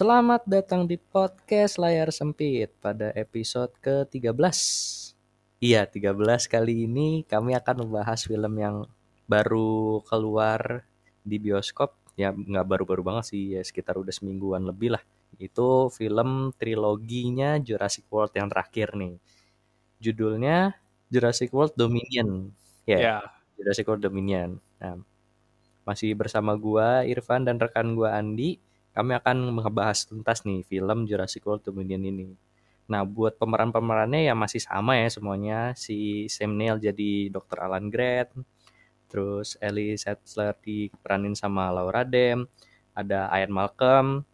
Selamat datang di podcast Layar Sempit pada episode ke-13. Iya, 13 kali ini kami akan membahas film yang baru keluar di bioskop. Ya, nggak baru-baru banget sih, ya sekitar udah semingguan lebih lah. Itu film triloginya Jurassic World yang terakhir nih. Judulnya Jurassic World Dominion. Ya, Ya, Jurassic World Dominion. Nah, masih bersama gua Irfan dan rekan gua Andi, kami akan membahas tuntas nih film Jurassic World Dominion ini. Nah, buat pemeran-pemerannya ya masih sama ya semuanya. Si Sam Neill jadi Dr. Alan Grant, terus Ellie Sattler diperanin sama Laura Dern, ada Ian Malcolm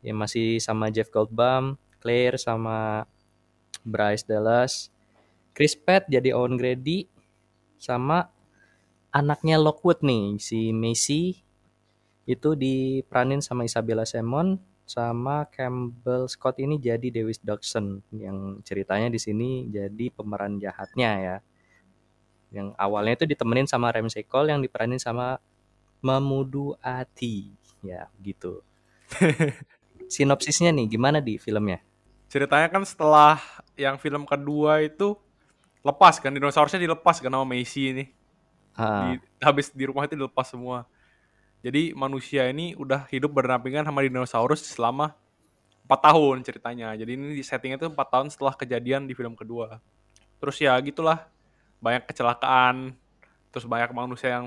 yang masih sama Jeff Goldblum, Claire sama Bryce Dallas, Chris Pratt jadi Owen Grady, sama anaknya Lockwood nih, si Macy itu diperanin sama Isabella Simon sama Campbell Scott ini jadi Dewis Dawson yang ceritanya di sini jadi pemeran jahatnya ya. Yang awalnya itu ditemenin sama Ramsey Cole yang diperanin sama Mamudu Ati. Ya, gitu. Sinopsisnya nih gimana di filmnya? ceritanya kan setelah yang film kedua itu lepas kan dinosaurusnya dilepas kan sama Macy ini. Ah, Di- habis di rumah itu dilepas semua. Jadi manusia ini udah hidup berdampingan sama dinosaurus selama 4 tahun ceritanya. Jadi ini di settingnya itu 4 tahun setelah kejadian di film kedua. Terus ya gitulah banyak kecelakaan, terus banyak manusia yang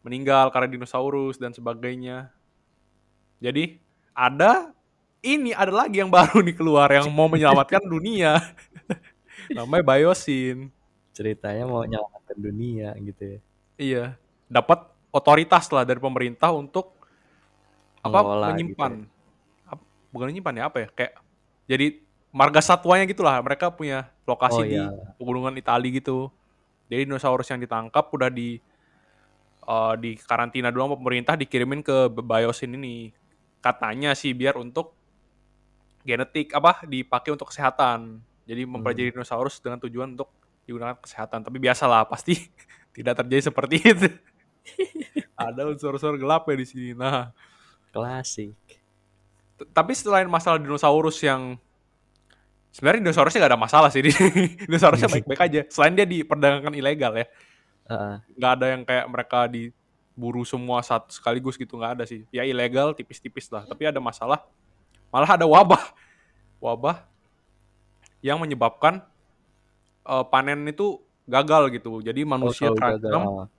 meninggal karena dinosaurus dan sebagainya. Jadi ada ini ada lagi yang baru nih keluar yang mau menyelamatkan dunia. Namanya Biosyn. ceritanya mau nyelamatkan dunia gitu ya. Iya, dapat otoritas lah dari pemerintah untuk apa Mengelola menyimpan. gitu Ap- bukan menyimpan ya apa ya? Kayak jadi marga satwanya gitulah. Mereka punya lokasi Oh, di iya. pegunungan Italia gitu. Jadi dinosaurus yang ditangkap udah di eh, di karantina dulu sama pemerintah dikirimin ke Biosyn ini. Katanya sih biar untuk genetik apa dipakai untuk kesehatan. Jadi Hmm. mempelajari dinosaurus dengan tujuan untuk digunakan kesehatan. Tapi biasalah pasti tidak terjadi seperti itu. Ada unsur-unsur gelap ya di sini. Nah, Klasik. tapi selain masalah dinosaurus yang sebenarnya dinosaurusnya nggak ada masalah sih dinosaurusnya baik-baik aja. Selain dia diperdagangkan ilegal ya, nggak ada yang kayak mereka diburu semua saat sekaligus gitu nggak ada sih. Ya ilegal tipis-tipis lah. Tapi ada masalah, malah ada wabah, wabah yang menyebabkan eh, panen itu gagal gitu. Jadi manusia Oh, terancam.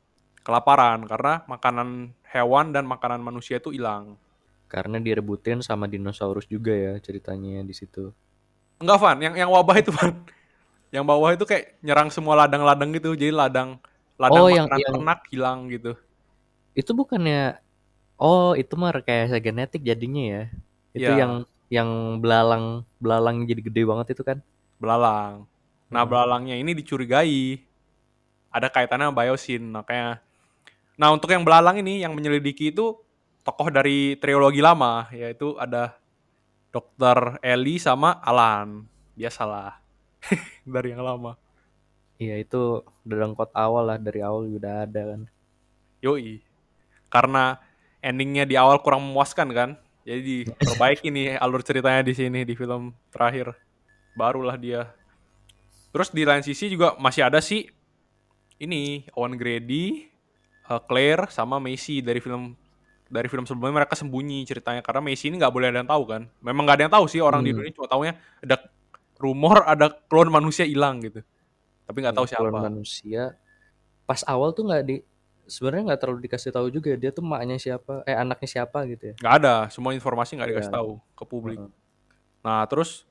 Kelaparan karena makanan hewan dan makanan manusia itu hilang. Karena direbutin sama dinosaurus juga ya ceritanya di situ. Enggak, Van. Yang yang wabah itu, Van. Yang bawah itu kayak nyerang semua ladang-ladang gitu. Jadi ladang ladang Oh, yang- makanan yang- ternak hilang gitu. Itu bukannya Oh, itu mah rekayasa genetik jadinya ya. Itu Iya. yang yang belalang belalang jadi gede banget itu kan. Belalang. Nah, Hmm. belalangnya ini dicurigai ada kaitannya sama Biosyn. Makanya Nah, untuk yang belalang ini yang menyelidiki itu tokoh dari trilogi lama, yaitu ada Dr. Ellie sama Alan. Biasalah. dari yang lama. Iya, itu dedengkot awal lah dari awal udah ada kan. Yoi. Karena endingnya di awal kurang memuaskan kan. Jadi diperbaiki nih alur ceritanya di sini di film terakhir. Barulah dia. Terus di lain sisi juga masih ada sih ini Owen Grady, eh, Claire sama Macy dari film dari film sebelumnya mereka sembunyi ceritanya karena Macy ini nggak boleh ada yang tahu kan. Memang nggak ada yang tahu sih orang di Hmm. dunia cuma taunya ada rumor ada klon manusia hilang gitu. Tapi nggak tahu Kalau siapa. manusia pas awal tuh nggak di sebenarnya nggak terlalu dikasih tahu juga dia tuh maknya siapa, eh anaknya siapa gitu ya. nggak ada semua informasi nggak dikasih Iya. tahu ke publik Heeh. nah terus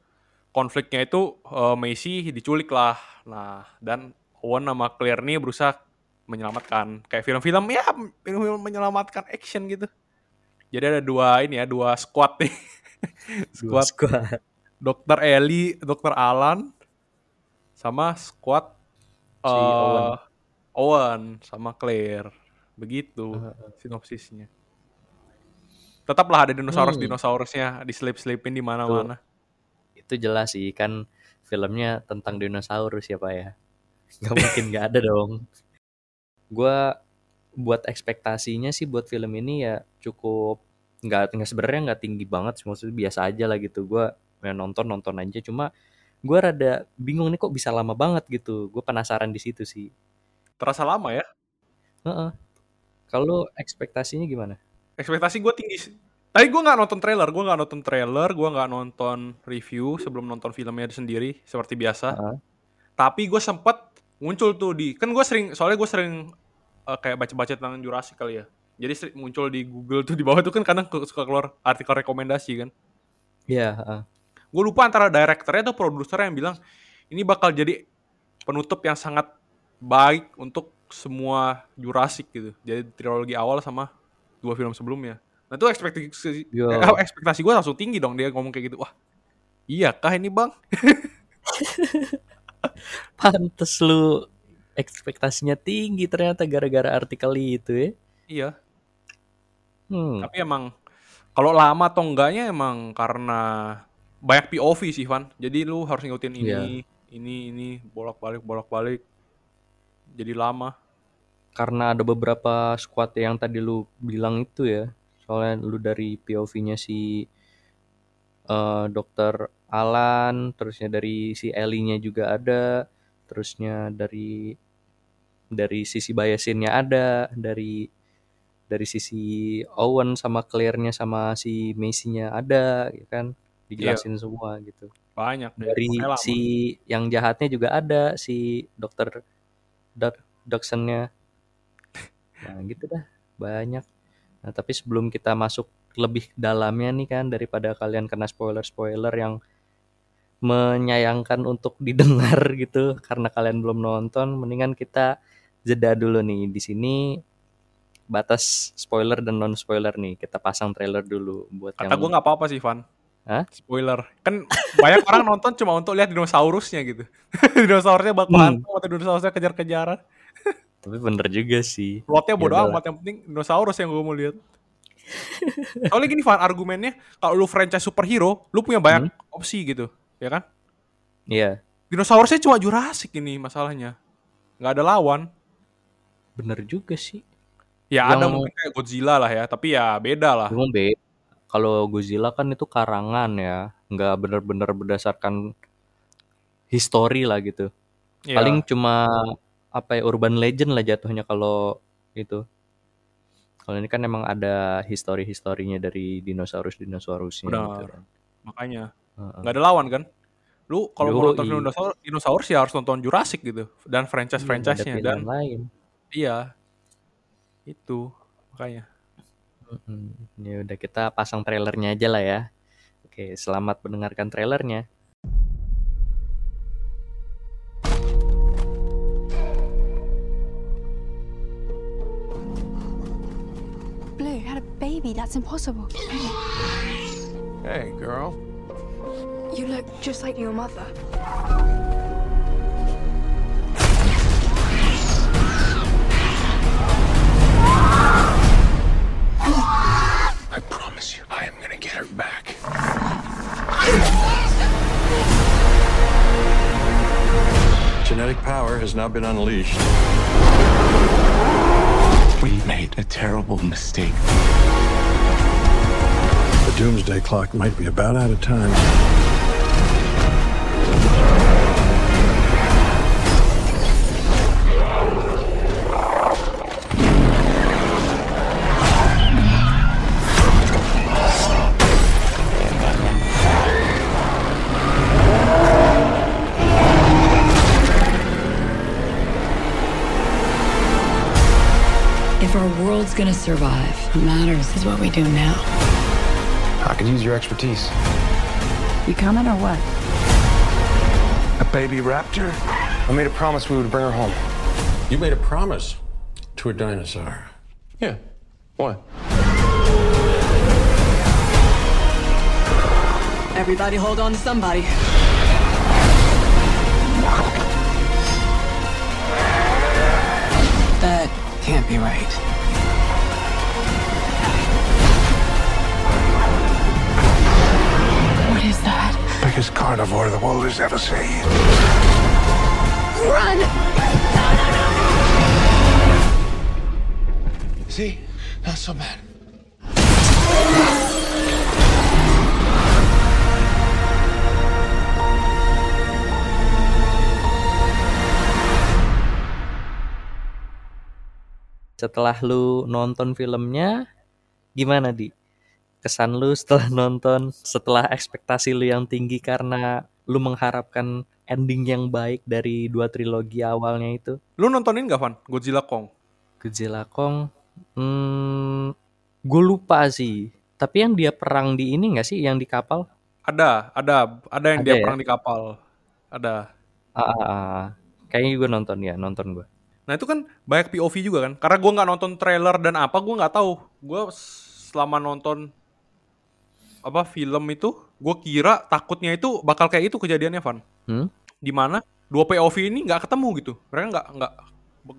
konfliknya itu eh, Macy diculik lah nah dan Owen sama Claire nih berusaha menyelamatkan kayak film-film ya film-film menyelamatkan action gitu jadi ada dua ini ya dua squad nih Dua squad. Dr. Ellie Dr. Alan sama squad Si eh, Owen. Owen sama Claire begitu Heeh. sinopsisnya. Tetaplah ada dinosaurus Hmm. dinosaurusnya diselip-selipin di mana-mana. Itu jelas sih kan filmnya tentang dinosaurus ya Pak ya. Gak mungkin gak ada dong. Gua buat ekspektasinya sih buat film ini ya cukup nggak nggak sebenarnya nggak tinggi banget sih, maksudnya biasa aja lah gitu gue nonton nonton aja cuma gue rada bingung nih kok bisa lama banget gitu gue penasaran di situ sih Terasa lama ya? Heeh. kalau ekspektasinya gimana Ekspektasi gue tinggi. sih. Tapi gue nggak nonton trailer, gue nggak nonton trailer, gue nggak nonton review sebelum nonton filmnya sendiri seperti biasa. Heeh. Tapi gue sempet muncul tuh di, kan gue sering, soalnya gue sering eh, kayak baca-baca tentang Jurassic kali ya. Jadi sering muncul di Google tuh di bawah tuh kan kadang suka keluar artikel rekomendasi kan. Iya, heeh. Gue lupa antara direkturnya atau produsernya yang bilang ini bakal jadi penutup yang sangat baik untuk semua Jurassic gitu. Jadi trilogi awal sama dua film sebelumnya. Nah itu ekspektasi Yo. eh, ekspektasi gue langsung tinggi dong dia ngomong kayak gitu. Wah, iya kah ini bang? pantes lu ekspektasinya tinggi ternyata gara-gara artikel itu ya Iya. hmm. Tapi emang kalau lama atau enggaknya emang karena banyak POV sih Van. Jadi lu harus ngikutin ini, Iya. ini, ini bolak-balik, bolak-balik. Jadi lama. karena ada beberapa squad yang tadi lu bilang itu ya soalnya lu dari POV-nya si eh, dokter Alan terusnya dari si Ellie-nya juga ada terusnya dari dari sisi Bayasinnya ada dari dari sisi Owen sama Claire-nya sama si Macy-nya ada ya kan? Dijelasin semua gitu. Banyak dari si yang jahatnya juga ada si dokter Dodgson-nya nah gitu dah banyak. Nah tapi sebelum kita masuk lebih dalamnya nih kan daripada kalian kena spoiler-spoiler yang menyayangkan untuk didengar gitu karena kalian belum nonton mendingan kita jeda dulu nih di sini batas spoiler dan non spoiler nih kita pasang trailer dulu buat Kata yang gue nggak apa-apa sih Van. Hah? Spoiler. Kan banyak orang nonton cuma untuk lihat dinosaurusnya gitu. dinosaurusnya bak Hmm. atau dinosaurusnya kejar-kejaran. tapi bener juga sih Plotnya bodo Ya udahlah. amat. Yang penting dinosaurus yang gue mau lihat. Soalnya gini Van, argumennya kalau lu franchise superhero, lu punya banyak Hmm. opsi gitu. Ya kan? Iya Dinosaurusnya cuma Jurassic ini masalahnya. Nggak ada lawan. bener juga sih Ya Yang- ada mungkin kayak Godzilla lah ya, tapi ya beda lah. Cuma be kalau Godzilla kan itu karangan ya, nggak bener-bener berdasarkan history lah gitu. Ya, Paling cuma apa ya urban legend lah jatuhnya kalau itu. Kalau ini kan emang ada history-historinya dari dinosaurus-dinosaurusnya gitu. Kan. makanya Heeh. nggak ada lawan kan. Lu kalau mau nonton film dinosaurus, dinosaurus ya harus nonton Jurassic gitu dan Iya, franchise-franchise-nya pilihan dan lain. iya. Itu makanya. Ya udah kita pasang trailernya aja lah ya. Oke, selamat mendengarkan trailernya. Baby. That's impossible. Hey, girl. You look just like your mother. I promise you, I am gonna get her back. Genetic power has now been unleashed. We made a terrible mistake. Doomsday clock might be about out of time. If our world's gonna survive, what matters is what we do now. I could use your expertise. You coming or what? A baby raptor? I made a promise we would bring her home. You made a promise to a dinosaur. Yeah. What? Everybody hold on to somebody. That can't be right. carnivore the world has ever seen. Run! See? Not so bad. Setelah lu nonton filmnya, gimana di? Kesan lu setelah nonton setelah ekspektasi lu yang tinggi karena lu mengharapkan ending yang baik dari dua trilogi awalnya itu Lu nontonin gak Van? Godzilla Kong. Godzilla Kong hmm, gue lupa sih tapi yang dia perang di ini nggak sih yang di kapal Ada, ada, ada yang Ada dia ya? perang di kapal. Ada. ah, ah, ah. kayaknya gue nonton ya nonton gue Nah itu kan banyak POV juga kan. Karena gue nggak nonton trailer dan apa, gue nggak tahu. Gue selama nonton apa film itu, gue kira takutnya itu bakal kayak itu kejadiannya Van. Hmm? Di mana dua POV ini nggak ketemu gitu. Mereka nggak nggak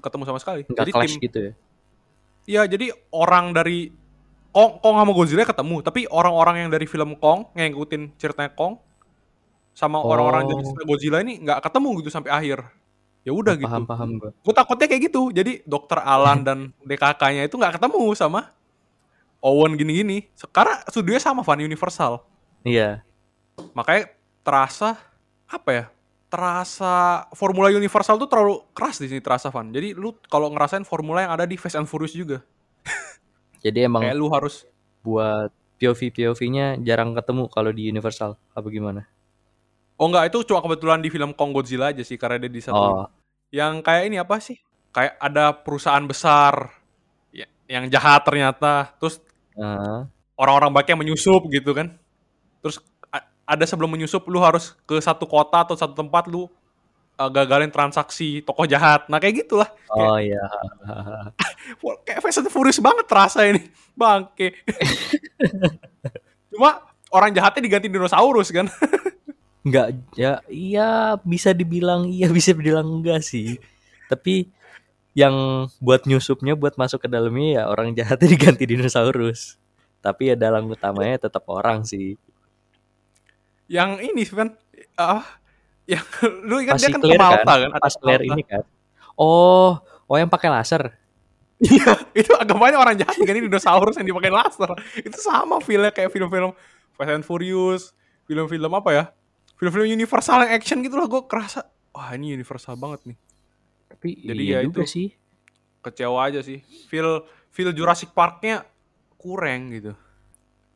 ketemu sama sekali. nggak Jadi clash tim, gitu ya Iya, jadi orang dari Kong, Kong sama Godzilla ketemu, tapi orang-orang yang dari film Kong ngikutin ceritanya Kong sama orang-orang dari Oh. Godzilla ini nggak ketemu gitu sampai akhir. Ya udah gitu. paham paham gue Gue takutnya kayak gitu. Jadi Dokter Alan dan DKK-nya itu nggak ketemu sama Owen gini-gini. Sekarang studionya sama Van Universal. iya Makanya terasa apa ya? Terasa formula Universal tuh terlalu keras di sini terasa Van. Jadi lu kalau ngerasain formula yang ada di Fast and Furious juga. jadi emang Kayak lu harus buat POV POV-nya jarang ketemu kalau di Universal apa gimana? Oh enggak, itu cuma kebetulan di film Kong Godzilla aja sih karena dia di satu. Oh, Yang kayak ini apa sih? Kayak ada perusahaan besar ya- yang jahat ternyata. Terus orang-orang baiknya menyusup gitu kan. Terus ada sebelum menyusup lu harus ke satu kota atau satu tempat lu uh, gagalin transaksi tokoh jahat. Nah kayak gitulah. oh iya. Wah, Kayak Fast and Furious banget terasa ini. Bangke. Cuma orang jahatnya diganti dinosaurus kan. Enggak ya iya bisa dibilang iya bisa dibilang enggak sih. Tapi yang buat nyusupnya buat masuk ke dalamnya ya orang jahatnya diganti dinosaurus. Tapi ya dalam utamanya tetap orang sih. yang ini kan ah yang lu ingat Pas dia kan ke Malta kan, kan, pas Malta. ini kan. Oh, oh yang pakai laser. Iya, itu agamanya orang jahat kan ini dinosaurus yang dipakai laser. Itu sama feelnya kayak film-film Fast and Furious, film-film apa ya? Film-film Universal yang action gitu lah gue kerasa, wah ini Universal banget nih. Tapi Jadi iya ya juga itu. sih. Kecewa aja sih. Feel feel Jurassic Park-nya kurang gitu.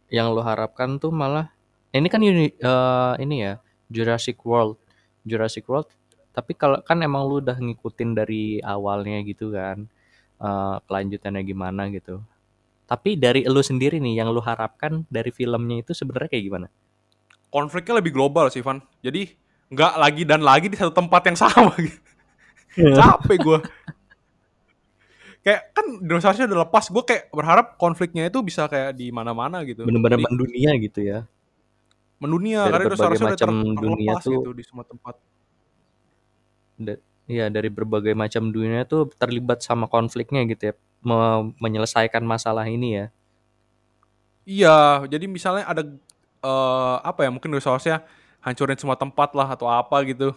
yang lo harapkan tuh malah ini kan uni- eh, ini ya Jurassic World Jurassic World tapi kalau kan emang lu udah ngikutin dari awalnya gitu kan eh, kelanjutannya gimana gitu tapi dari lu sendiri nih yang lu harapkan dari filmnya itu sebenarnya kayak gimana Konfliknya lebih global sih, Van. Jadi nggak lagi dan lagi di satu tempat yang sama gitu. Capek gue. Kayak kan dinosaurusnya udah lepas, gue kayak berharap konfliknya itu bisa kayak di mana-mana gitu. bener-bener Jadi- mendunia gitu ya mendunia Dari karena dinosaurusnya udah ter- macam dunia tuh- gitu di semua tempat. Iya dari berbagai macam dunia tuh terlibat sama konfliknya gitu ya Me- menyelesaikan masalah ini ya Iya, jadi misalnya ada eh, apa ya mungkin dinosaurusnya hancurin semua tempat lah atau apa gitu.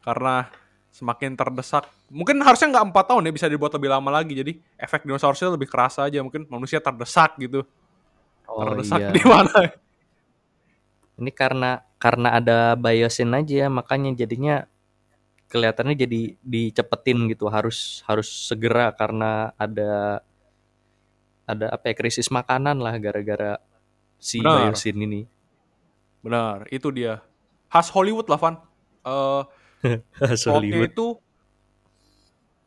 Karena semakin terdesak. Mungkin harusnya nggak empat tahun ya bisa dibuat lebih lama lagi. Jadi efek dinosaurusnya lebih kerasa aja. Mungkin manusia terdesak gitu. oh terdesak iya di mana? Ini karena karena ada biosin aja makanya jadinya kelihatannya jadi dicepetin gitu harus harus segera karena ada ada apa ya krisis makanan lah gara-gara si Benar. biosin ini. Benar, itu dia. Khas Hollywood lah, Van. Plotnya Hollywood. itu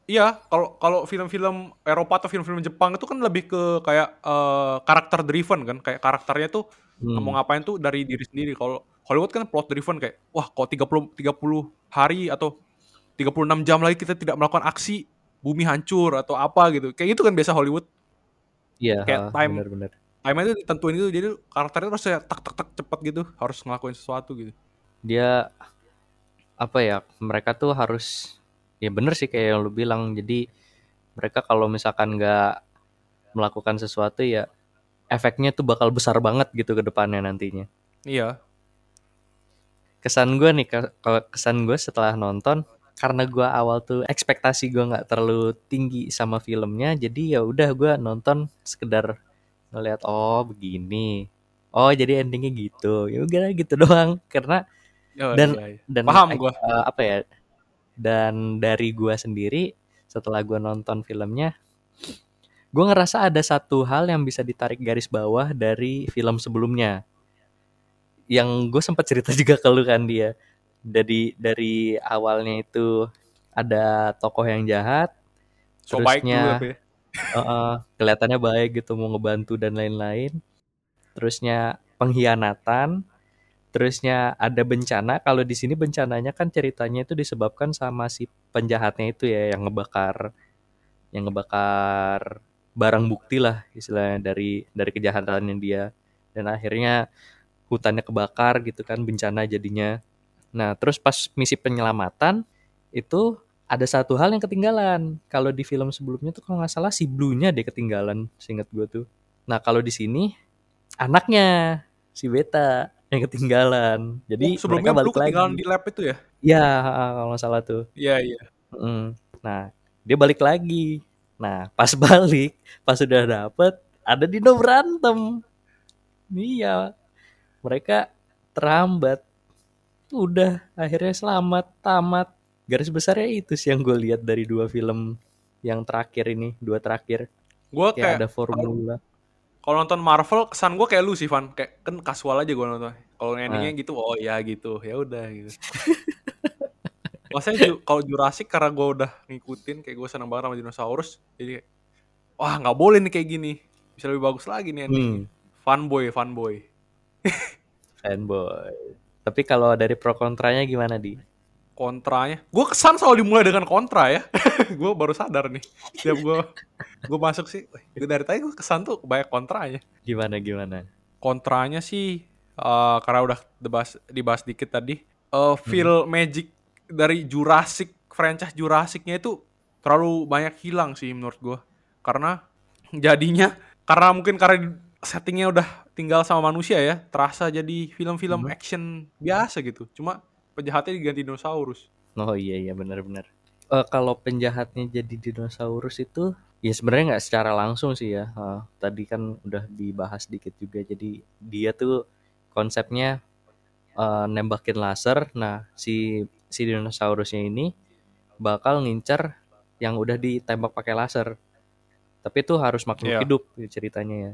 Iya, kalau kalau film-film Eropa atau film-film Jepang itu kan lebih ke kayak eh, karakter driven kan, kayak karakternya tuh Hmm. mau ngapain tuh dari diri sendiri. Kalau Hollywood kan plot driven kayak wah kalau 30 30 hari atau 36 jam lagi kita tidak melakukan aksi, bumi hancur atau apa gitu. Kayak itu kan biasa Hollywood. Iya, kayak time- benar-benar. Time itu ditentuin itu jadi karakternya harus kayak tak tak tak cepet gitu, harus ngelakuin sesuatu gitu. Dia apa ya? Mereka tuh harus ya bener sih kayak yang lu bilang. Jadi mereka kalau misalkan nggak melakukan sesuatu ya efeknya tuh bakal besar banget gitu ke depannya nantinya. Iya. kesan gue nih kalau kesan gue setelah nonton karena gue awal tuh ekspektasi gue nggak terlalu tinggi sama filmnya jadi ya udah gue nonton sekedar ngeliat oh begini oh jadi endingnya gitu ya udah gitu doang karena Oh, Dan- iya, iya. dan Paham gua. eh, apa ya dan dari gue sendiri setelah gue nonton filmnya gue ngerasa ada satu hal yang bisa ditarik garis bawah dari film sebelumnya yang gue sempat cerita juga ke lu kan dia dari dari awalnya itu ada tokoh yang jahat So terusnya ya. Heeh, kelihatannya baik gitu mau ngebantu dan lain-lain. Terusnya pengkhianatan, terusnya ada bencana. Kalau di sini bencananya kan ceritanya itu disebabkan sama si penjahatnya itu ya yang ngebakar yang ngebakar barang bukti lah istilahnya dari dari kejahatannya dia. Dan akhirnya hutannya kebakar gitu kan bencana jadinya. Nah, terus pas misi penyelamatan itu ada satu hal yang ketinggalan. Kalau di film sebelumnya tuh kalau nggak salah si Blue-nya deh ketinggalan, seingat gue tuh. Nah kalau di sini anaknya si Beta yang ketinggalan. Jadi Oh, sebelumnya mereka balik lagi. ketinggalan di lab itu ya? Ya kalau nggak salah tuh. Iya, iya. Mm. Nah dia balik lagi. Nah pas balik, pas sudah dapet, ada Dino berantem. Iya, mereka terhambat. Udah akhirnya selamat, tamat. Garis besarnya itu sih yang gue lihat dari dua film yang terakhir ini, dua terakhir. Gue Kayak kayak ada formula. Kalau nonton Marvel kesan gue kayak lu sih Van. Kayak kan kasual aja gue nonton. Kalau endingnya Ah. gitu oh ya gitu ya udah gitu. Maksudnya ju- kalau Jurassic karena gue udah ngikutin kayak gue seneng banget sama dinosaurus jadi wah nggak boleh nih kayak gini. Bisa lebih bagus lagi nih ending Hmm, fanboy fanboy. Fanboy. Tapi kalau dari pro kontranya gimana di? Kontranya gue kesan selalu dimulai dengan kontra ya. Gue baru sadar nih. Setiap gue gue masuk sih gue dari tadi gue kesan tuh banyak kontranya. Gimana gimana? kontranya sih eh, karena udah dibahas, dibahas dikit tadi eh, feel magic dari Jurassic franchise Jurassicnya itu terlalu banyak hilang sih menurut gue karena jadinya karena mungkin karena settingnya udah tinggal sama manusia ya terasa jadi film-film action biasa gitu. Cuma penjahatnya diganti dinosaurus Oh iya iya benar-benar. Eh kalau penjahatnya jadi dinosaurus itu ya sebenarnya nggak secara langsung sih ya. Eh, tadi kan udah dibahas dikit juga. Jadi dia tuh konsepnya eh, nembakin laser. Nah si si dinosaurusnya ini bakal ngincer yang udah ditembak pakai laser. Tapi itu harus makhluk Iya. hidup ceritanya ya.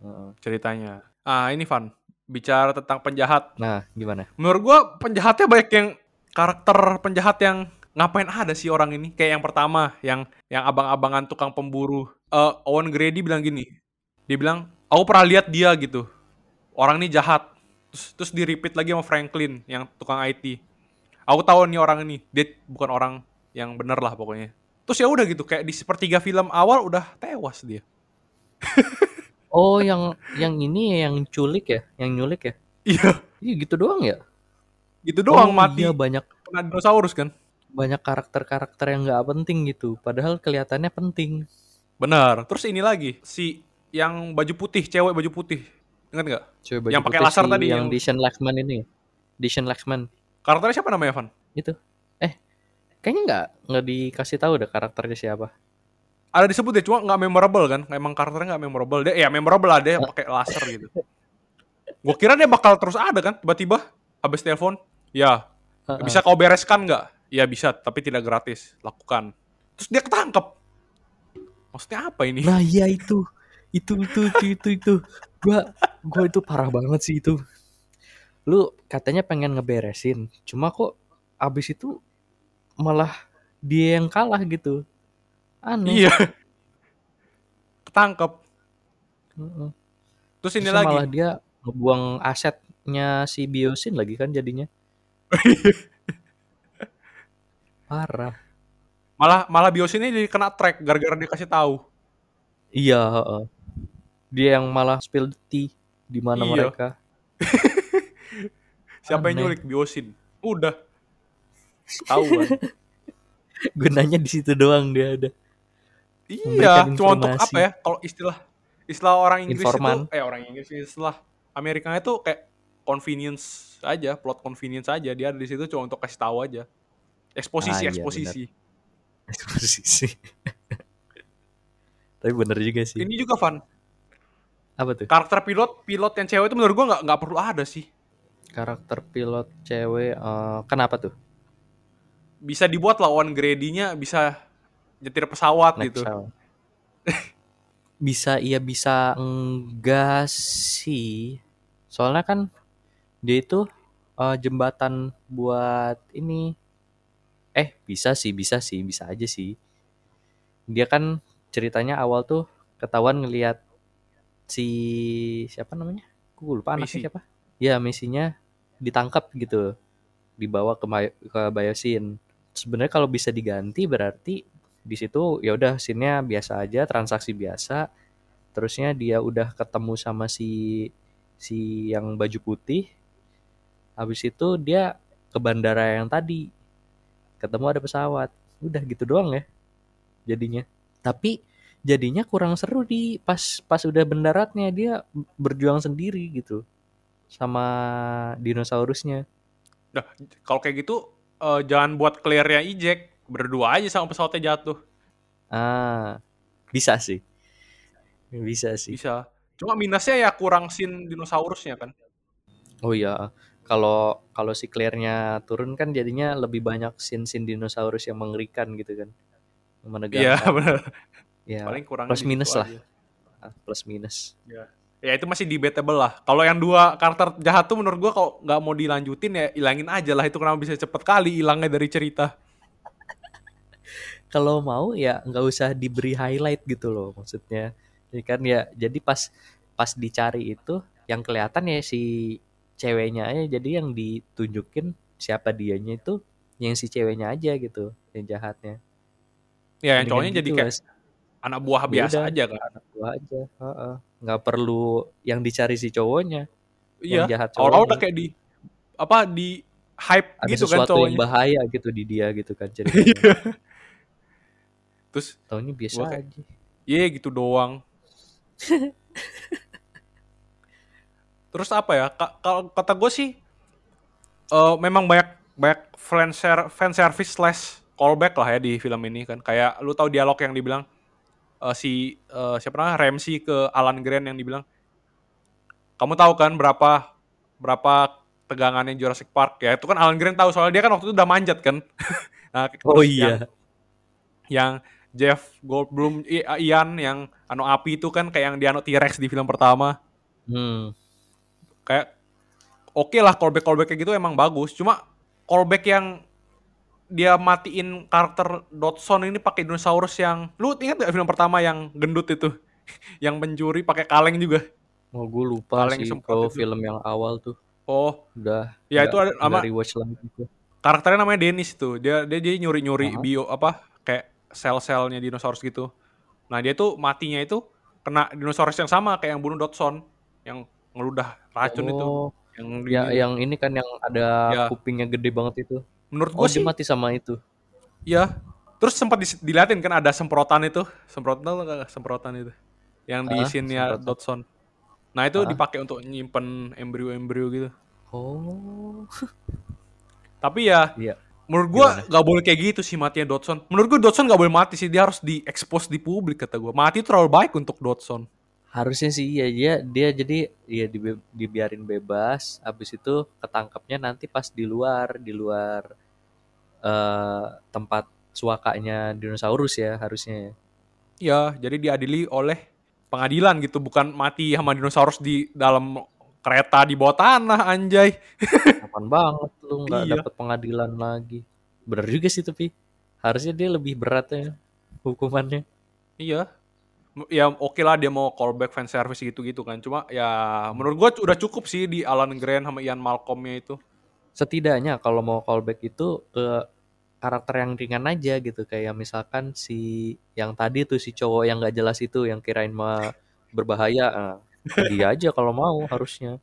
Heeh. ceritanya ah ini Van bicara tentang penjahat. Nah gimana? menurut gua penjahatnya banyak yang karakter penjahat yang ngapain ada sih orang ini? Kayak yang pertama yang yang abang-abangan tukang pemburu. Eh, Owen Grady bilang gini. Dia bilang aku pernah lihat dia gitu. Orang ini jahat. Terus terus di repeat lagi sama Franklin yang tukang IT aku tahu nih orang ini. Dia bukan orang yang bener lah pokoknya. Terus ya udah gitu kayak di sepertiga film awal udah tewas dia Oh yang yang ini ya, yang culik ya, yang nyulik ya? iya Iya gitu doang ya? gitu doang Oh, mati Iya banyak kena dinosaurus kan banyak karakter-karakter yang nggak penting gitu. Padahal kelihatannya penting. Benar. Terus ini lagi si yang baju putih, cewek baju putih. Ingat nggak? Yang pakai laser tadi yang yang- Deshaun Laxman ini. Deshaun Laxman Karakternya siapa namanya, Van? itu. Eh, kayaknya nggak nggak dikasih tahu deh karakternya siapa. Ada disebut ya, cuma nggak memorable kan? Emang karakternya nggak memorable. Dia ya memorable lah dia pakai laser gitu. Gue kira dia bakal terus ada kan, tiba-tiba habis telepon, ya bisa kau bereskan nggak? Ya bisa, tapi tidak gratis. Lakukan. Terus dia ketangkep. Maksudnya apa ini? Nah iya itu, itu itu itu itu itu. Gua gua itu parah banget sih itu. Lu katanya pengen ngeberesin, cuma kok abis itu malah dia yang kalah gitu. Aneh. iya. Ketangkep. Heeh. Terus ini Terus lagi. malah dia ngebuang asetnya si Biosin lagi kan jadinya. Parah. Malah malah bios ini jadi kena track gara-gara dikasih tahu. Iya, heeh. Dia yang malah spill the tea di mana Iya. mereka. Siapa yang nyulik biosin? Udah. Tahu kan. Gunanya di situ doang dia ada. Iya, cuma untuk apa ya? Kalau istilah istilah orang Inggris Informan. itu eh orang Inggris istilah Amerika itu kayak convenience aja, plot convenience aja. Dia ada di situ cuma untuk kasih tahu aja. Eksposisi, Ah, iya, eksposisi. Eksposisi. Tapi bener juga sih. Ini juga fun. Apa tuh? Karakter pilot, pilot yang cewek itu menurut gua nggak nggak perlu ada sih. Karakter pilot cewek eh, kenapa tuh? Bisa dibuat lah Owen Grady-nya bisa nyetir pesawat Naik gitu. bisa iya bisa enggak sih. Soalnya kan dia itu eh, jembatan buat ini. Eh, bisa sih, bisa sih, bisa aja sih. Dia kan ceritanya awal tuh ketahuan ngelihat si siapa namanya? Gue lupa anaknya siapa. Ya, misinya ditangkap gitu. Dibawa ke May- ke Biosin. Sebenarnya kalau bisa diganti berarti di situ ya udah scene-nya biasa aja, transaksi biasa. Terusnya dia udah ketemu sama si si yang baju putih. Habis itu dia ke bandara yang tadi. Ketemu ada pesawat. Udah gitu doang ya jadinya. Tapi jadinya kurang seru di pas pas udah mendaratnya dia berjuang sendiri gitu sama dinosaurusnya. Dah, kalau kayak gitu eh, jangan buat clear-nya eject, berdua aja sama pesawatnya jatuh. Ah, bisa sih. Bisa sih. Bisa. Cuma minusnya ya kurang scene dinosaurusnya kan. Oh iya, kalau kalau si Claire-nya turun kan jadinya lebih banyak scene-scene dinosaurus yang mengerikan gitu kan. Yang Iya, menegangkan. benar. Ya, Paling kurang plus minus lah. aja. Ah, plus minus. Ya itu masih debatable lah. Kalau yang dua karakter jahat tuh menurut gua kalau nggak mau dilanjutin ya ilangin aja lah. Itu kenapa bisa cepet kali hilangnya dari cerita. Kalau mau ya nggak usah diberi highlight gitu loh maksudnya. Jadi kan ya jadi pas pas dicari itu yang kelihatan ya si ceweknya aja jadi yang ditunjukin siapa dianya itu yang si ceweknya aja gitu yang jahatnya. Ya yang cowoknya jadi gitu kayak lah. anak buah Ya biasa udah, aja kan. anak buah aja. heeh. Nggak perlu yang dicari si cowoknya. Iya. Yang jahat cowoknya. udah kayak di apa di hype Ada gitu kan sesuatu yang cowoknya. bahaya gitu di dia gitu kan ceritanya. Terus Taunya biasa kayak- aja. Iya gitu doang. Terus apa ya? ka- Kalau kata gue sih, eh, memang banyak banyak fan fan service slash callback lah ya di film ini kan. Kayak lu tahu dialog yang dibilang eh, si eh, siapa namanya Ramsey ke Alan Grant yang dibilang, kamu tahu kan berapa berapa tegangannya Jurassic Park ya? Itu kan Alan Grant tahu soalnya dia kan waktu itu udah manjat kan. nah, Oh yang- iya. yang Jeff Goldblum I- Ian yang anu api itu kan kayak yang di anu T-Rex di film pertama. Hmm. kayak oke lah callback callback kayak gitu emang bagus. Cuma callback yang dia matiin karakter Dodson ini pakai dinosaurus yang lu ingat gak film pertama yang gendut itu? Yang mencuri pakai kaleng juga. Oh gue lupa Paling sih kalau film yang awal tuh. Oh. Udah Ya, itu ada- sama- rewatch lagi karakternya namanya Dennis tuh dia dia jadi nyuri nyuri Aha. bio apa kayak sel-selnya dinosaurus gitu nah dia tuh matinya itu kena dinosaurus yang sama kayak yang bunuh Dodson yang ngeludah racun itu Oh, yang ya yang ini kan yang ada Ya. kupingnya gede banget itu. menurut Oh gue dia sih mati sama itu. ya terus sempat diliatin kan ada semprotan itu semprotan semprotan itu yang di Ah, scene-nya semprotan. Dodson nah itu Ah. dipakai untuk nyimpen embrio-embrio gitu Oh. tapi ya Iya. Menurut gua Gimana? nggak boleh kayak gitu sih matinya Dodson menurut gua Dodson nggak boleh mati sih dia harus diekspos di publik kata gua mati terlalu baik untuk Dodson Harusnya sih iya dia dia jadi ya dibe- dibiarin bebas. Habis itu ketangkapnya nanti pas di luar di luar eh tempat suakanya dinosaurus ya harusnya. ya jadi diadili oleh pengadilan gitu bukan mati sama dinosaurus di dalam kereta di bawah tanah anjay Kapan banget lu nggak Iya. dapet pengadilan lagi. Bener juga sih tapi harusnya dia lebih berat ya hukumannya. Iya. Ya oke lah dia mau callback fan service gitu-gitu kan. Cuma ya menurut gua udah cukup sih di Alan Grant sama Ian Malcolmnya itu. Setidaknya kalau mau callback itu ke karakter yang ringan aja gitu kayak misalkan si yang tadi tuh si cowok yang nggak jelas itu yang kirain mah berbahaya ah, dia aja kalau mau harusnya.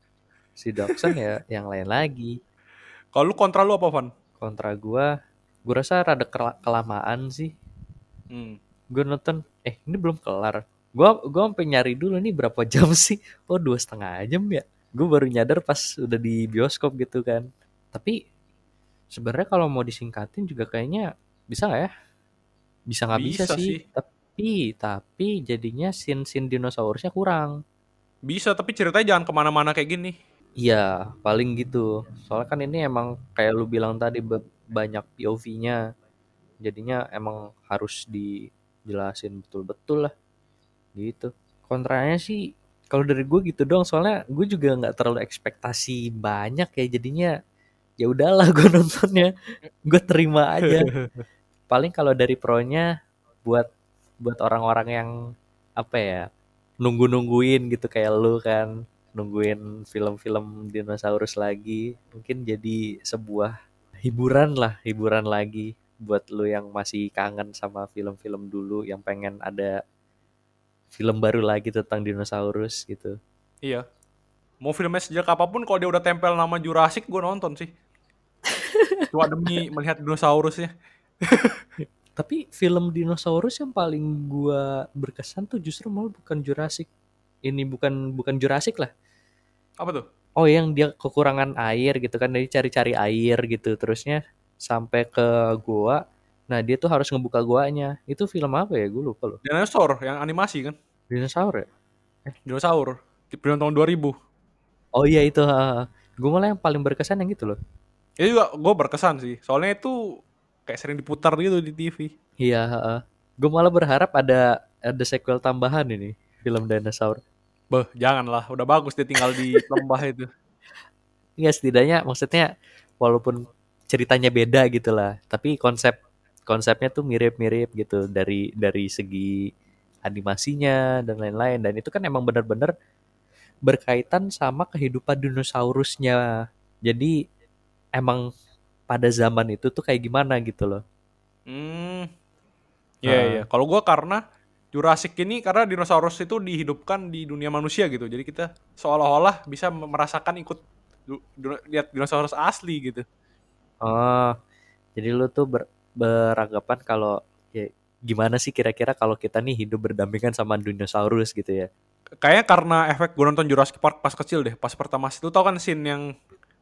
Si Dawson ya yang lain lagi. Kalau lu kontra lu apa, Van? kontra gua gua rasa rada kela- kelamaan sih. Hmm. gue nonton eh ini belum kelar. Gua gua sampai nyari dulu nih berapa jam sih. Oh dua setengah jam ya? Gue baru nyadar pas udah di bioskop gitu kan. Tapi sebenarnya kalau mau disingkatin juga kayaknya bisa nggak ya? Bisa nggak bisa, Bisa sih. sih. tapi tapi jadinya scene scene dinosaurusnya kurang Bisa, tapi ceritanya jangan ke mana-mana kayak gini. iya paling gitu. Soalnya kan ini emang kayak lu bilang tadi banyak POV-nya jadinya emang harus dijelasin betul-betul lah. Gitu. Kontranya sih kalau dari gue gitu dong soalnya gue juga nggak terlalu ekspektasi banyak ya jadinya. Ya udahlah gue nontonnya. Gue terima aja. Paling kalau dari pronya buat buat orang-orang yang apa ya nunggu nungguin gitu kayak lu kan nungguin film-film dinosaurus lagi mungkin jadi sebuah hiburan lah hiburan lagi buat lu yang masih kangen sama film-film dulu yang pengen ada film baru lagi tentang dinosaurus gitu Iya. Mau filmnya sejak apa pun kalau dia udah tempel nama Jurassic gue nonton sih. Cuma demi melihat dinosaurusnya. tapi film dinosaurus yang paling gua berkesan tuh justru malah bukan Jurassic. Ini bukan bukan Jurassic lah. Apa tuh? oh yang dia kekurangan air gitu kan jadi cari-cari air gitu. Terusnya sampai ke gua. Nah dia tuh harus ngebuka guanya. Itu film apa ya? Gue lupa loh. Dinosaur yang animasi kan? dinosaur ya? Dinosaur. Di film tahun 2000. oh iya itu. Gue malah yang paling berkesan yang gitu loh. Itu juga gue berkesan sih. Soalnya itu kayak sering diputar gitu di TV. iya gue malah berharap ada ada sequel tambahan ini film dinosaur Beh, janganlah. Udah bagus dia tinggal di lembah itu. Iya setidaknya maksudnya walaupun ceritanya beda gitu lah, tapi konsep konsepnya tuh mirip-mirip gitu dari dari segi animasinya dan lain-lain dan itu kan emang benar-benar berkaitan sama kehidupan dinosaurusnya. Jadi emang pada zaman itu tuh kayak gimana gitu loh. Hmm. Iya, Ah. iya. Kalau gua karena Jurassic ini karena dinosaurus itu dihidupkan di dunia manusia gitu. Jadi kita seolah-olah bisa merasakan ikut lihat dinosaurus asli gitu. Oh, jadi lu tuh ber- beranggapan kalau ya gimana sih kira-kira kalau kita nih hidup berdampingan sama dinosaurus gitu ya? Kayaknya karena efek gue nonton Jurassic Park pas kecil deh. Pas pertama itu tau kan scene yang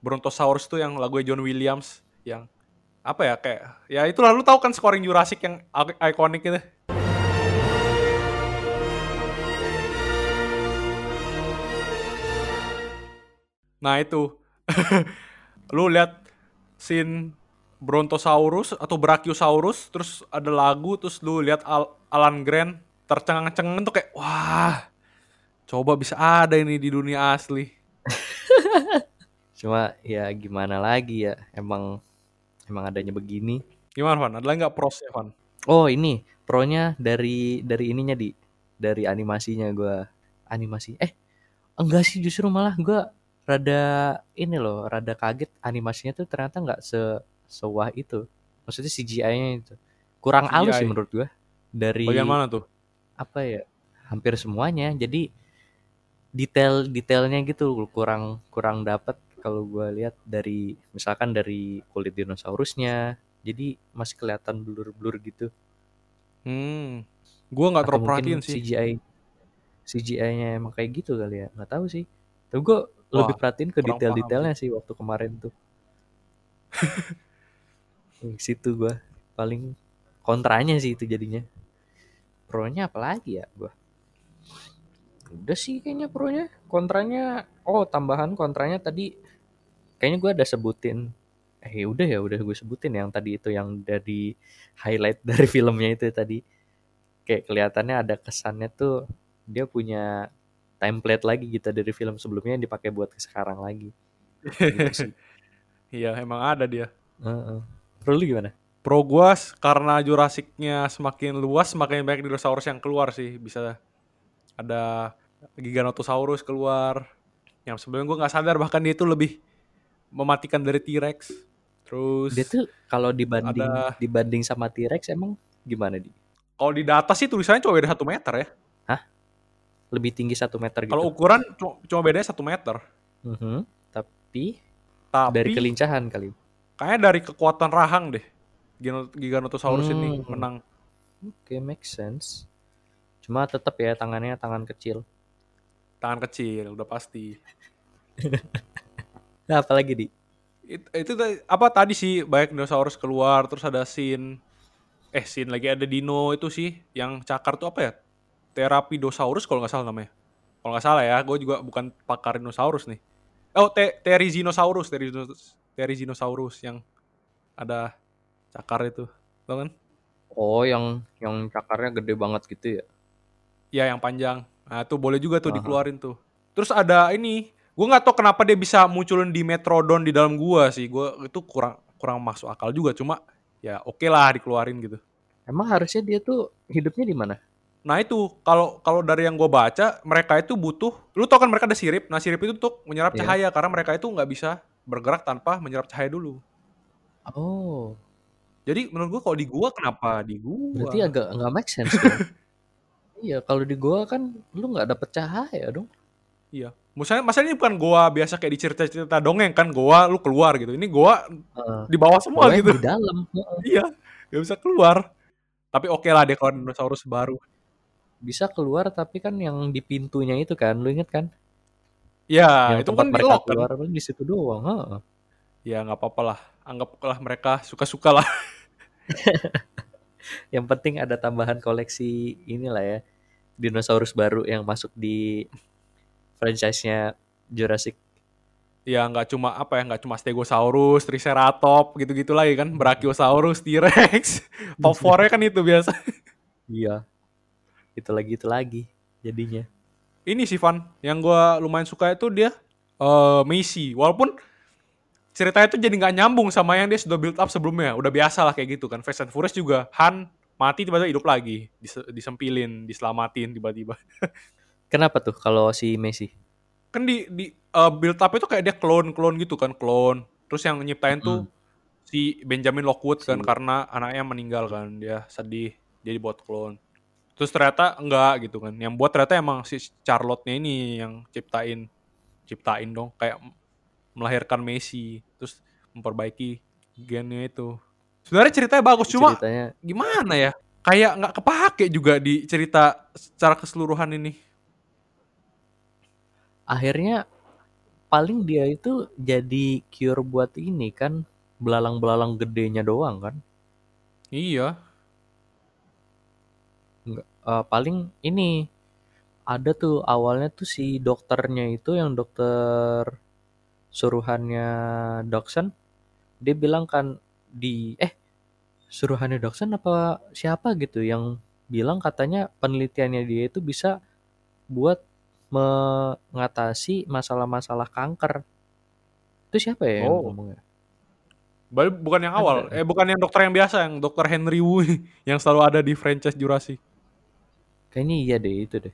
Brontosaurus tuh yang lagu John Williams yang apa ya kayak ya itu lalu tahu kan scoring Jurassic yang ikonik itu. Nah itu lu lihat scene Brontosaurus atau Brachiosaurus terus ada lagu terus lu lihat Al- Alan Grant tercengang-cengang tuh kayak wah coba bisa ada ini di dunia asli. Cuma ya gimana lagi ya, emang emang adanya begini. Gimana Van? Ada lagi nggak prosnya Van? Oh ini pronya dari dari ininya di dari animasinya gua animasi. Eh enggak sih justru malah gua rada ini loh, rada kaget animasinya tuh ternyata nggak se sewah itu. Maksudnya CGI-nya itu kurang halus sih CGI. menurut gua dari Bagian mana tuh? apa ya hampir semuanya jadi detail detailnya gitu kurang kurang dapat kalau gua lihat dari misalkan dari kulit dinosaurusnya jadi masih kelihatan blur-blur gitu. Hmm. Gua nggak terlalu perhatiin sih. CGI CGI-nya emang kayak gitu kali ya nggak tahu sih. Tapi gua lebih perhatiin ke detail-detailnya sih. waktu kemarin tuh. Di situ gua paling kontranya sih itu jadinya. Pronya apalagi ya gua? Udah sih kayaknya pronya. Kontranya oh tambahan kontranya tadi kayaknya gua ada sebutin eh ya udah ya udah gue sebutin yang tadi itu yang dari highlight dari filmnya itu tadi kayak kelihatannya ada kesannya tuh dia punya template lagi gitu dari film sebelumnya yang dipakai buat ke sekarang lagi gitu Iya, emang ada dia. Heeh. Pro lu gimana Pro gua karena Jurassic-nya semakin luas, semakin banyak dinosaurus yang keluar sih. Bisa ada Giganotosaurus keluar. Yang sebelumnya gua nggak sadar bahkan dia itu lebih mematikan dari T-Rex. Terus dia tuh kalau dibanding ada- dibanding sama T-Rex emang gimana di kalau di data sih tulisannya cuma beda satu meter ya. lebih tinggi satu meter gitu Kalau ukuran cuma, bedanya satu meter. Mhm. tapi Tapi dari kelincahan kali kayaknya dari kekuatan rahang deh. Giganotosaurus ini Hmm. menang. oke make sense cuma tetap ya tangannya tangan kecil Tangan kecil, udah pasti. nah apalagi di? It- itu tadi- apa tadi sih banyak dinosaurus keluar terus ada scene eh scene lagi ada dino itu sih yang cakar tuh apa ya? Terapidosaurus kalau nggak salah namanya. Kalau nggak salah ya gue juga bukan pakar dinosaurus nih. Oh te Therizinosaurus Therizinosaurus Therizinosaurus yang ada cakar itu tau kan? Oh yang yang cakarnya gede banget gitu ya? Ya yang panjang. Nah, tuh boleh juga tuh Aha. dikeluarin tuh. Terus ada ini, gue nggak tahu kenapa dia bisa munculin di Metrodon di dalam gua sih. Gua itu kurang kurang masuk akal juga. Cuma ya oke lah dikeluarin gitu. Emang harusnya dia tuh hidupnya di mana? Nah itu kalau kalau dari yang gue baca mereka itu butuh, lu tau kan mereka ada sirip. Nah sirip itu untuk menyerap Iya. cahaya karena mereka itu nggak bisa bergerak tanpa menyerap cahaya dulu. Oh, Jadi menurut gue kalau di gua kenapa di gua? berarti agak nggak make sense iya, kalau di gua kan lu nggak dapet cahaya dong. Iya. Maksudnya, maksudnya ini bukan goa biasa kayak di cerita-cerita dongeng kan goa lu keluar gitu. Ini goa Heeh. di bawah semua gitu. di dalam. Heeh. Iya, gak bisa keluar. Tapi oke lah dia kalau dinosaurus baru. Bisa keluar tapi kan yang di pintunya itu kan, lu inget kan? Ya, yang itu kan di mereka kan. keluar paling di situ doang. Heeh. Ya nggak apa-apa lah. Anggaplah mereka suka-suka lah. Yang penting ada tambahan koleksi inilah ya. Dinosaurus baru yang masuk di franchise-nya Jurassic. Ya nggak cuma apa ya, nggak cuma Stegosaurus, Triceratops gitu-gitu lagi kan. Brachiosaurus, T-Rex. Top 4 kan itu biasa. Iya. Itu lagi itu lagi jadinya. Ini sih Van, yang gua lumayan suka itu dia eh Macy. Walaupun ceritanya itu jadi nggak nyambung sama yang dia sudah build up sebelumnya. Udah biasa lah kayak gitu kan. Fast and Furious juga Han mati tiba-tiba hidup lagi, Dis- disempilin, diselamatin tiba-tiba. Kenapa tuh kalau si Messi? kan di di uh, build up itu kayak dia clone clone gitu kan clone. Terus yang nyiptain tuh si Benjamin Lockwood kan Si- karena anaknya meninggal kan dia sedih dia dibuat clone. Terus ternyata enggak gitu kan. Yang buat ternyata emang si Charlotte-nya ini yang ciptain ciptain dong kayak melahirkan Messi terus memperbaiki gennya itu. Sebenarnya ceritanya bagus cuma Ceritanya gimana ya? Kayak nggak kepake juga di cerita secara keseluruhan ini akhirnya paling dia itu jadi cure buat ini kan belalang-belalang gedenya doang kan. iya Nggak, eh, paling ini ada tuh awalnya tuh si dokternya itu yang dokter suruhannya Doksen dia bilang kan di eh suruhannya Doksen apa siapa gitu yang bilang katanya penelitiannya dia itu bisa buat mengatasi masalah-masalah kanker itu siapa ya yang Oh. ngomongnya Bal- bukan yang awal, Ada. eh bukan yang dokter yang biasa, yang dokter Henry Wu yang selalu ada di franchise Jurassic. Kayaknya iya deh itu deh.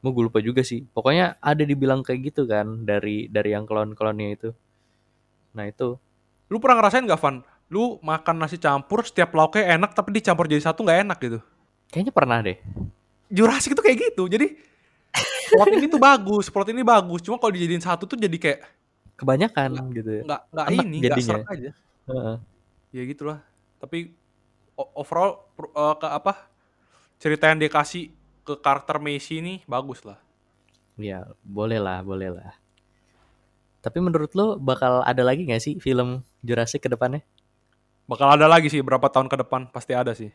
Mau gue lupa juga sih. Pokoknya ada dibilang kayak gitu kan dari dari yang klon-klonnya itu. Nah itu Lu pernah ngerasain gak, Van? Lu makan nasi campur, setiap lauknya enak, tapi dicampur jadi satu nggak enak gitu. kayaknya pernah deh. Jurassic itu kayak gitu, jadi plot ini tuh bagus, plot ini bagus. Cuma kalau dijadiin satu tuh jadi kayak Kebanyakan gitu ya. nggak nggak Enak ini, nggak jadinya. serak aja. Heeh. Ya gitulah. Tapi overall eh, ke apa? Cerita yang dia kasih ke karakter Messi ini bagus lah. Ya boleh lah, boleh lah. Tapi menurut lo bakal ada lagi gak sih film Jurassic ke depannya? Bakal ada lagi sih berapa tahun ke depan pasti ada sih.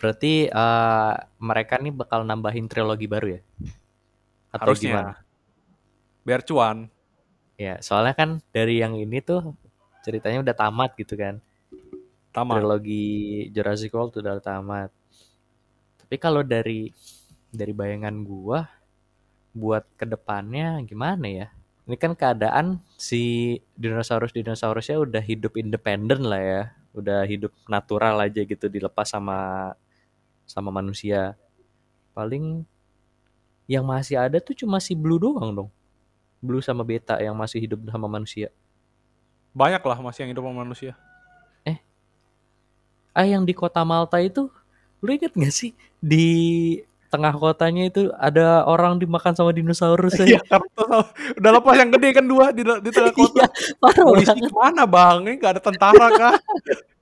Berarti eh, mereka nih bakal nambahin trilogi baru ya? Atau Harusnya. gimana? Biar cuan. Ya, soalnya kan dari yang ini tuh ceritanya udah tamat gitu kan. Tamat. trilogi Jurassic World udah tamat. Tapi kalau dari dari bayangan gua buat ke depannya gimana ya? Ini kan keadaan si dinosaurus-dinosaurusnya udah hidup independen lah ya. Udah hidup natural aja gitu dilepas sama sama manusia. Paling yang masih ada tuh cuma si Blue doang dong. Blue sama Beta yang masih hidup sama manusia. Banyak lah masih yang hidup sama manusia. Ah yang di kota Malta itu, lu inget gak sih di tengah kotanya itu ada orang dimakan sama dinosaurus Iya, ya? udah lepas yang gede kan dua di, di tengah kota. Iya, Polisi ke mana bang? Ini gak ada tentara kah?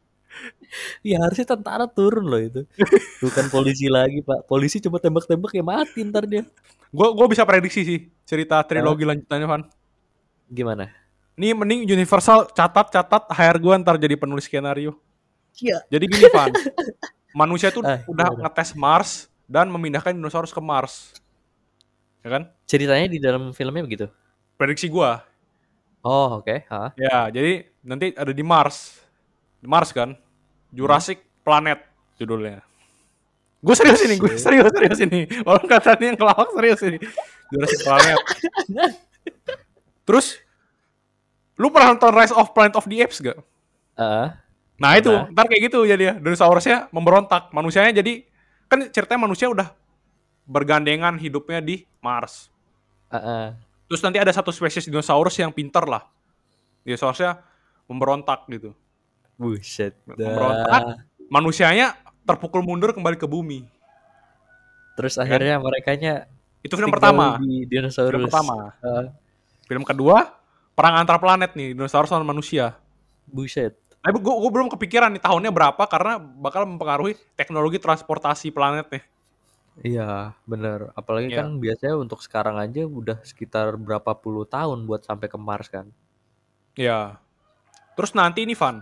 Ya harusnya tentara turun loh itu. Bukan polisi lagi pak. Polisi cuma tembak-tembak ya mati ntar dia. Gue gue bisa prediksi sih cerita trilogi lanjutannya Van. Gimana? Nih mending Universal catat catat hire gue ntar jadi penulis skenario. Iya. Jadi gini Van, manusia tuh Ah, udah gimana? ngetes Mars dan memindahkan dinosaurus ke Mars. Ya kan? Ceritanya di dalam filmnya begitu. Prediksi gue. Oh oke. Hah? Ya, jadi nanti ada di Mars. Di Mars kan? Jurassic Planet judulnya. Gue serius ini, gue serius serius ini. Walaupun katanya yang kelawak serius ini. Jurassic Planet. Terus lu pernah nonton Rise of Planet of the Apes gak? Heeh. Nah itu, Pernah. ntar kayak gitu jadi ya. Dinosaurusnya memberontak. Manusianya jadi, kan ceritanya manusia udah bergandengan hidupnya di Mars. Heeh. Terus nanti ada satu spesies dinosaurus yang pinter lah. Dinosaurusnya memberontak gitu. Buset. Memberontak. Manusianya terpukul mundur kembali ke bumi. Terus akhirnya mereka Itu film pertama. di dinosaurus. Film pertama. Heeh. Film kedua, perang antar planet nih, dinosaurus lawan manusia. buset. Tapi gue belum kepikiran nih tahunnya berapa karena bakal mempengaruhi teknologi transportasi planet nih. Iya, bener. Apalagi Iya. kan biasanya untuk sekarang aja udah sekitar berapa puluh tahun buat sampai ke Mars kan. Ya. Terus nanti ini Van,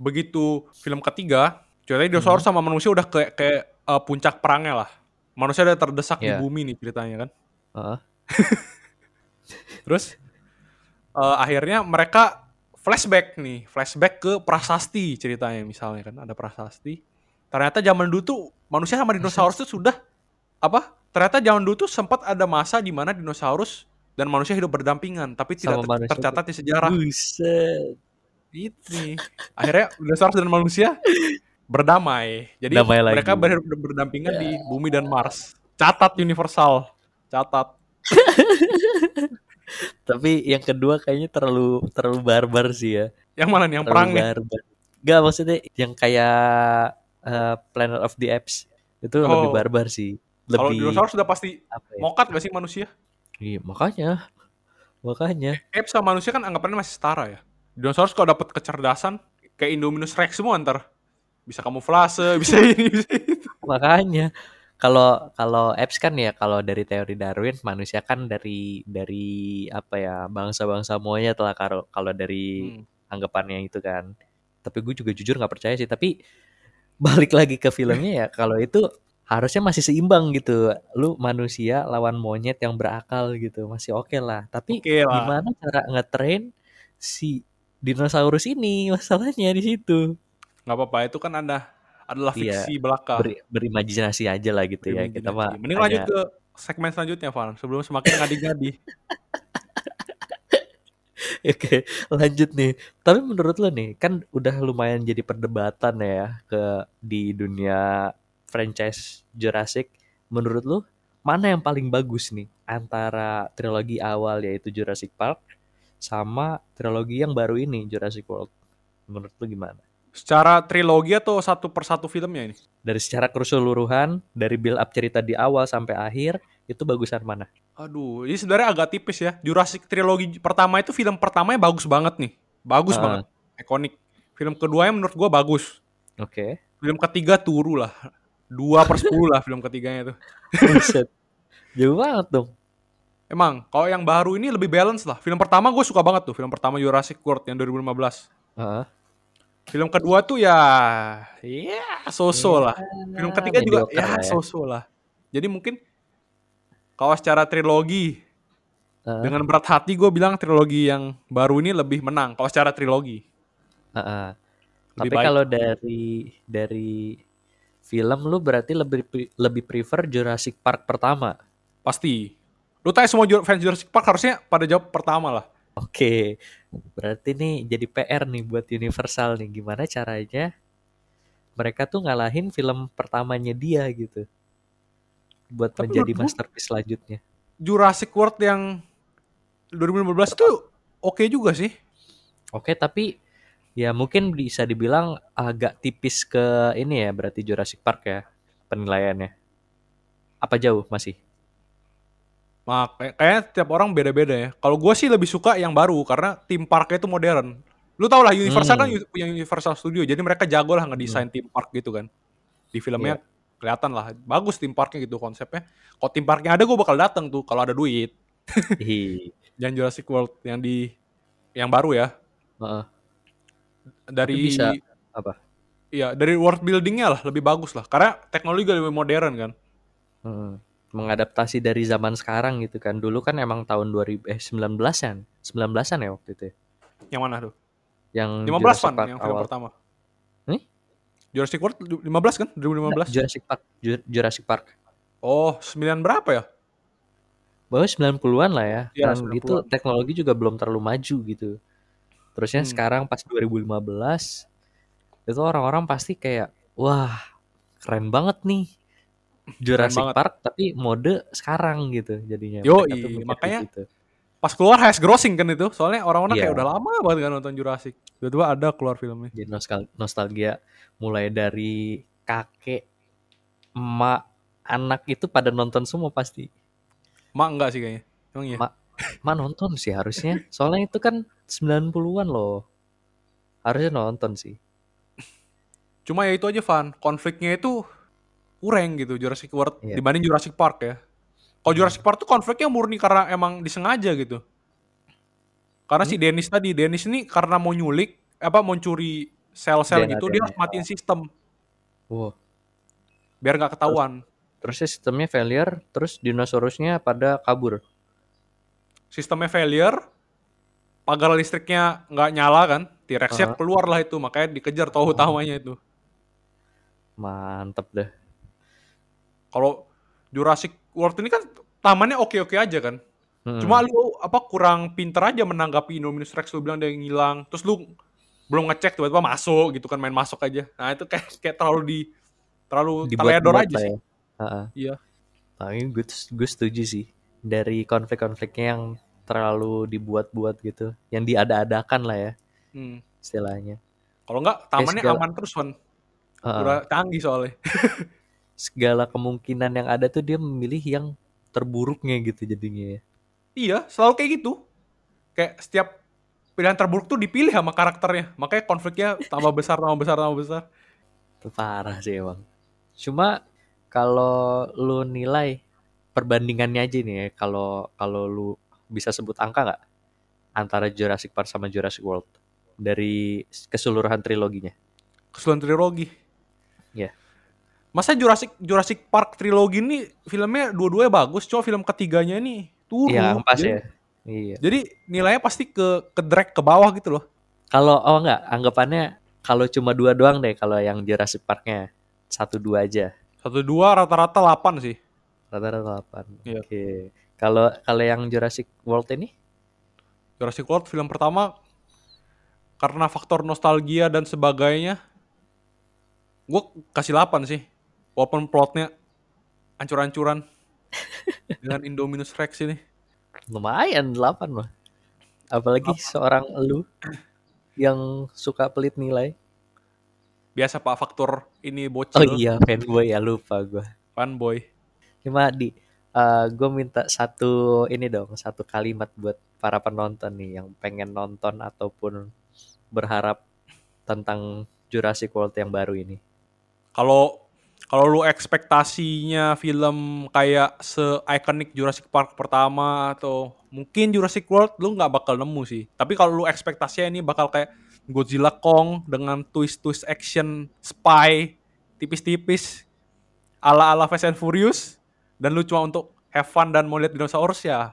begitu film ketiga, ceritanya dinosaurus sama manusia udah kayak kayak eh, puncak perangnya lah. Manusia udah terdesak di Iya. bumi nih ceritanya kan. Heeh. Terus eh, akhirnya mereka flashback nih, flashback ke prasasti ceritanya misalnya kan ada prasasti. Ternyata zaman dulu tuh manusia sama dinosaurus tuh sudah apa? Ternyata zaman dulu tuh sempat ada masa di mana dinosaurus dan manusia hidup berdampingan, tapi tidak ter- tercatat di sejarah. Buset. Itu nih. Akhirnya dinosaurus dan manusia berdamai. Jadi Damai lagi. mereka ber- berdampingan di bumi dan Mars. Catat universal. Catat. Tapi yang kedua kayaknya terlalu terlalu barbar sih ya. Yang mana nih yang Terlalu perang nih? barbar. Gak maksudnya yang kayak eh, Planet of the Apes itu lebih Oh. barbar sih. Kalau Lebih dinosaurus sudah pasti apa ya? mokat gak sih manusia? Iya, makanya. Makanya. Apes sama manusia kan anggapannya masih setara ya. Dinosaurus kalau dapat kecerdasan kayak Indominus Rex semua ntar. Bisa kamuflase, bisa ini, bisa itu. Makanya kalau kalau apps kan ya kalau dari teori Darwin manusia kan dari dari apa ya bangsa-bangsa monyet lah kalau kalau dari Hmm. anggapannya itu kan. Tapi gue juga jujur nggak percaya sih. Tapi balik lagi ke filmnya ya kalau itu harusnya masih seimbang gitu. Lu manusia lawan monyet yang berakal gitu masih oke lah. Tapi Oke lah. gimana cara ngetrain si dinosaurus ini masalahnya di situ. Nggak apa-apa, itu kan ada adalah Iya, fiksi belaka. Ber- berimajinasi aja lah gitu ya. Kita mah Mending hanya- lanjut ke segmen selanjutnya, Van. Sebelum semakin ngadi-ngadi. Oke, lanjut nih. Tapi menurut lo nih, kan udah lumayan jadi perdebatan ya ke di dunia franchise Jurassic. Menurut lo mana yang paling bagus nih antara trilogi awal yaitu Jurassic Park sama trilogi yang baru ini Jurassic World? Menurut lo gimana? Secara trilogi atau satu persatu filmnya ini? Dari secara keseluruhan, dari build up cerita di awal sampai akhir, itu bagusan mana? Aduh, ini sebenarnya agak tipis ya. Jurassic trilogi pertama itu film pertamanya bagus banget nih. Bagus Ah. banget. Ikonik. Film keduanya menurut gua bagus. Oke. Film ketiga turu lah. Dua per sepuluh lah film ketiganya itu. Buset. Jauh banget dong. Emang, kalau yang baru ini lebih balance lah. Film pertama gue suka banget tuh. Film pertama Jurassic World yang 2015. Heeh. Film kedua tuh ya, ya so-so lah. Film ketiga juga ya ya. so-so lah. Jadi mungkin kalau secara trilogi Heeh. dengan berat hati gue bilang trilogi yang baru ini lebih menang. Kalau secara trilogi. Heeh. Lebih Tapi kalau dari dari film lu berarti lebih lebih prefer Jurassic Park pertama. Pasti. Lu tanya semua fans Jurassic Park harusnya pada jawab pertama lah. Oke. Berarti nih jadi PR nih buat Universal nih gimana caranya mereka tuh ngalahin film pertamanya dia gitu. Buat Tapi menjadi masterpiece selanjutnya. Jurassic World yang 2015 itu oke juga sih. Oke, tapi ya mungkin bisa dibilang agak tipis ke ini ya berarti Jurassic Park ya penilaiannya. Apa jauh masih? Mak, kayak- kayaknya tiap orang beda-beda ya. Kalau gue sih lebih suka yang baru karena tim parknya itu modern. Lu tau lah Universal Hmm. kan punya Universal Studio, jadi mereka jago lah ngedesain tim park gitu kan. Di filmnya Iya. kelihatan lah, bagus tim parknya gitu konsepnya. Kalau tim parknya ada gue bakal datang tuh kalau ada duit. Yang Jurassic World yang di yang baru ya heeh. dari Tapi bisa apa? Iya dari world buildingnya lah lebih bagus lah karena teknologi lebih modern kan. Heeh. Mengadaptasi dari zaman sekarang gitu kan. Dulu kan emang tahun 2000 eh 19-an. 19-an ya waktu itu. ya? Yang mana tuh? Yang 15 Jurassic fan Park yang film awal. pertama. Nih? Jurassic World 15 kan? 2015. Jurassic Park, Ju- Jurassic Park. Oh, 9 berapa ya? Bahwa 90-an lah ya. Iya, Dan 90-an. itu teknologi juga belum terlalu maju gitu. Terusnya Hmm. sekarang pas 2015 itu orang-orang pasti kayak wah, keren banget nih. Jurassic banget. Park tapi mode sekarang gitu jadinya. Mikir makanya gitu. Pas keluar highest grossing kan itu. Soalnya orang-orang Iya. kayak udah lama banget kan nonton Jurassic. Tiba-tiba ada keluar filmnya. jadi nostal- nostalgia mulai dari kakek, emak, anak itu pada nonton semua pasti. Mak enggak sih kayaknya. Emang iya. Mak, mak nonton sih harusnya. Soalnya itu kan 90-an loh. Harusnya nonton sih. Cuma ya itu aja Van, konfliknya itu kurang gitu Jurassic World Iya. dibanding Jurassic Park ya. Kalau Jurassic Park tuh konfliknya murni karena emang disengaja gitu. Karena si Dennis tadi, Dennis ini karena mau nyulik apa mau curi sel-sel DNA, gitu dia harus matiin sistem Wow. biar nggak ketahuan. Terusnya sistemnya failure, terus dinosaurusnya pada kabur. Sistemnya failure, pagar listriknya nggak nyala kan, T-Rexnya Aha. keluar lah itu, makanya dikejar tahu utamanya itu. Mantep deh. Kalau Jurassic World ini kan tamannya oke-oke aja kan. Mm-mm. Cuma lu apa kurang pinter aja menanggapi Indominus Rex lu bilang dia ngilang. Terus lu belum ngecek tiba-tiba masuk gitu kan main masuk aja. Nah, itu kayak kayak terlalu di terlalu teledor aja lah sih. ya. Ha-ha. Iya. Tapi gue, gue setuju sih. Dari konflik-konfliknya yang terlalu dibuat-buat gitu. Yang diada-adakan lah ya Hmm. istilahnya. Kalau enggak tamannya segala- aman terus, Wan. Ha-ha. Udah canggih soalnya. Segala kemungkinan yang ada tuh dia memilih yang terburuknya gitu jadinya ya. iya, selalu kayak gitu. Kayak setiap pilihan terburuk tuh dipilih sama karakternya. Makanya konfliknya tambah besar, tambah besar, tambah besar. Itu parah sih emang. Cuma kalau lu nilai perbandingannya aja nih ya, kalau kalau lu bisa sebut angka nggak antara Jurassic Park sama Jurassic World dari keseluruhan triloginya? Keseluruhan trilogi. Iya. Masa Jurassic Jurassic Park trilogi ini filmnya dua-duanya bagus, cuma film ketiganya ini turun. Iya, Jadi- ya. Iya. Jadi nilainya pasti ke ke drag ke bawah gitu loh. Kalau oh enggak, anggapannya kalau cuma dua doang deh kalau yang Jurassic Parknya satu dua aja. Satu dua rata-rata 8 sih. Rata-rata 8. Iya. Oke. Kalau kalau yang Jurassic World ini Jurassic World film pertama karena faktor nostalgia dan sebagainya gue kasih 8 sih. Walaupun plotnya ancur-ancuran dengan Indominus Rex ini. lumayan 8 mah. Apalagi seorang lu yang suka pelit nilai. Biasa Pak faktor ini bocil, Oh iya, fanboy ya lupa gua. fanboy. Cuma di gue minta satu ini dong, satu kalimat buat para penonton nih yang pengen nonton ataupun berharap tentang Jurassic World yang baru ini. Kalau kalau lu ekspektasinya film kayak se-iconic Jurassic Park pertama atau mungkin Jurassic World lu nggak bakal nemu sih. Tapi kalau lu ekspektasinya ini bakal kayak Godzilla Kong dengan twist-twist action spy tipis-tipis ala-ala Fast and Furious dan lu cuma untuk have fun dan mau lihat dinosaurus ya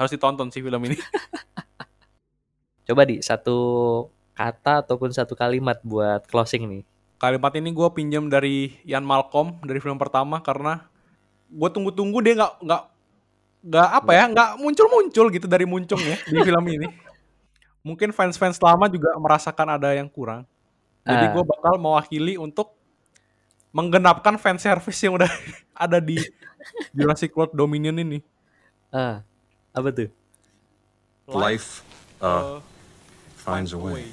harus ditonton sih film ini. Coba di satu kata ataupun satu kalimat buat closing nih. Kalimat ini gue pinjam dari Ian Malcolm dari film pertama karena gue tunggu-tunggu dia nggak nggak nggak apa ya nggak muncul-muncul gitu dari muncungnya di film ini. Mungkin fans-fans lama juga merasakan ada yang kurang. Jadi Ah. gue bakal mewakili untuk menggenapkan fan service yang udah ada di Jurassic World Dominion ini. Ah, apa tuh? Life uh, Uh, finds a way.